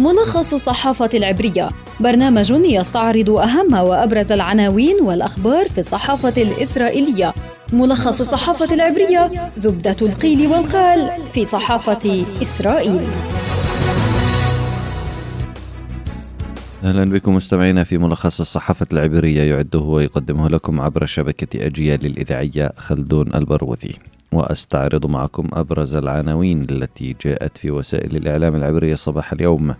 ملخص الصحافة العبرية. برنامج يستعرض أهم وأبرز العناوين والأخبار في الصحافة الإسرائيلية. ملخص الصحافة العبرية زبدة القيل والقال في صحافة إسرائيل. أهلا بكم مستمعينا في ملخص الصحافة العبرية يعده ويقدمه لكم عبر شبكة أجيال الإذاعية خلدون البروذي وأستعرض معكم أبرز العناوين التي جاءت في وسائل الإعلام العبرية صباح اليوم.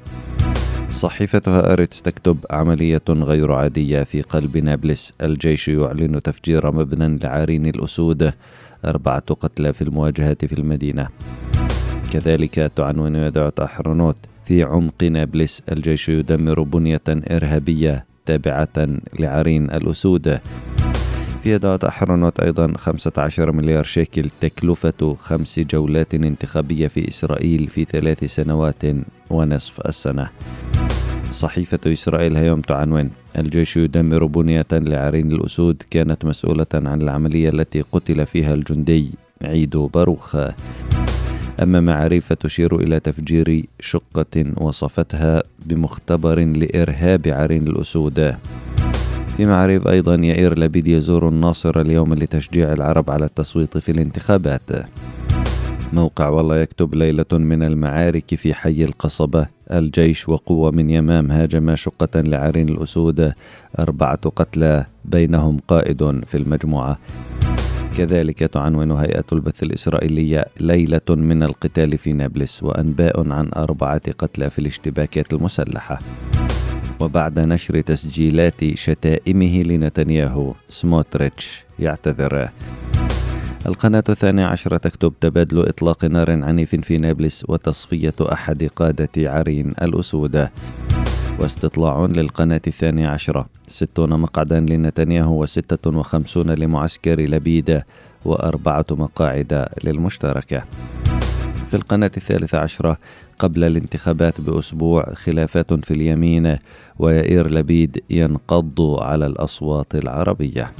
صحيفة هآرتس تكتب عملية غير عادية في قلب نابلس، الجيش يعلن تفجير مبنى لعرين الأسود، أربعة قتلى في المواجهة في المدينة. كذلك تعنون يديعوت أحرونوت في عمق نابلس الجيش يدمر بنية إرهابية تابعة لعرين الأسود في يديعوت أحرونوت أيضا 15 مليار شيكل تكلفة خمس جولات انتخابية في إسرائيل في ثلاث سنوات ونصف السنة. صحيفة إسرائيل هيوم تعنون الجيش يدمر بنية لعرين الأسود كانت مسؤولة عن العملية التي قتل فيها الجندي عيدو باروخ. أما معرفة تشير إلى تفجير شقة وصفتها بمختبر لإرهاب عرين الأسود. في معرف أيضا يائير لبيد يزور الناصر اليوم لتشجيع العرب على التصويت في الانتخابات. موقع والله يكتب ليلة من المعارك في حي القصبة. الجيش وقوة من يمام هاجم شقة لعرين الأسود. أربعة قتلى بينهم قائد في المجموعة. كذلك تعنون هيئة البث الإسرائيلية ليلة من القتال في نابلس وأنباء عن أربعة قتلى في الاشتباكات المسلحة. وبعد نشر تسجيلات شتائمه لنتنياهو سموتريتش يعتذر. القناة الثانية عشرة تكتب تبادل إطلاق نار عنيف في نابلس وتصفية أحد قادة عرين الأسود. واستطلاع للقناة الثانية عشرة ستون مقعدا لنتنياهو وستة وخمسون لمعسكر لبيدة وأربعة مقاعد للمشتركة في القناة الثالثة عشرة قبل الانتخابات بأسبوع خلافات في اليمين ويائير لبيد ينقض على الأصوات العربية.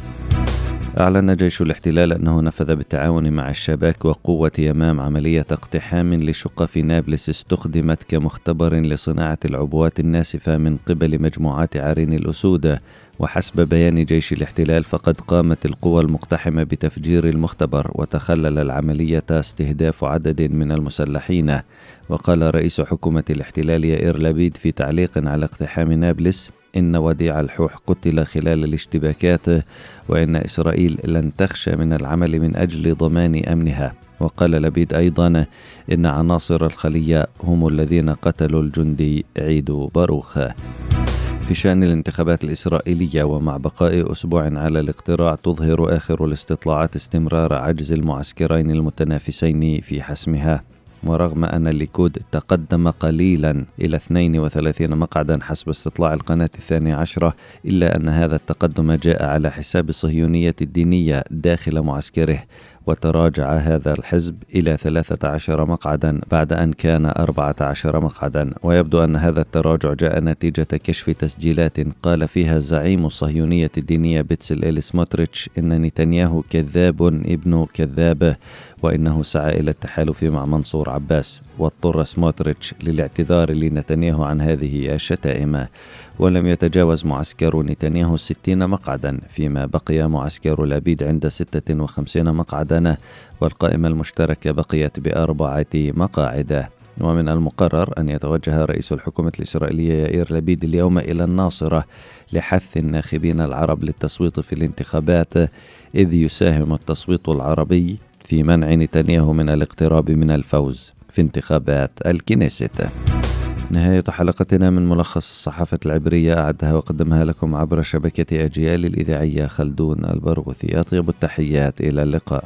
أعلن جيش الاحتلال أنه نفذ بالتعاون مع الشباك وقوة يمام عملية اقتحام لشقة في نابلس استخدمت كمختبر لصناعة العبوات الناسفة من قبل مجموعات عرين الأسود. وحسب بيان جيش الاحتلال فقد قامت القوى المقتحمة بتفجير المختبر وتخلل العملية استهداف عدد من المسلحين. وقال رئيس حكومة الاحتلال يائير لبيد في تعليق على اقتحام نابلس إن وديع الحوح قتل خلال الاشتباكات وإن إسرائيل لن تخشى من العمل من أجل ضمان أمنها. وقال لبيد أيضا إن عناصر الخلية هم الذين قتلوا الجندي عيد باروخ. في شأن الانتخابات الإسرائيلية ومع بقاء أسبوع على الاقتراع تظهر آخر الاستطلاعات استمرار عجز المعسكرين المتنافسين في حسمها. ورغم أن الليكود تقدم قليلا إلى 32 مقعدا حسب استطلاع القناة الثانية عشرة إلا أن هذا التقدم جاء على حساب الصهيونية الدينية داخل معسكره وتراجع هذا الحزب إلى 13 مقعدا بعد أن كان 14 مقعدا. ويبدو أن هذا التراجع جاء نتيجة كشف تسجيلات قال فيها زعيم الصهيونية الدينية بيتسل سموتريتش إن نتنياهو كذاب ابن كذاب وإنه سعى إلى التحالف مع منصور عباس واضطر سموتريتش للاعتذار لنتنياهو عن هذه الشتائم. ولم يتجاوز معسكر نتنياهو الستين مقعدا فيما بقي معسكر لبيد عند ستة وخمسين مقعدا والقائمة المشتركة بقيت بأربعة مقاعد. ومن المقرر أن يتوجه رئيس الحكومة الإسرائيلية يائير لبيد اليوم إلى الناصرة لحث الناخبين العرب للتصويت في الانتخابات إذ يساهم التصويت العربي في منع نتنياهو من الاقتراب من الفوز في انتخابات الكنيست نهاية حلقتنا من ملخص الصحافة العبرية أعدها وقدمها لكم عبر شبكة أجيال الإذاعية خلدون البرغوثي. أطيب التحيات إلى اللقاء.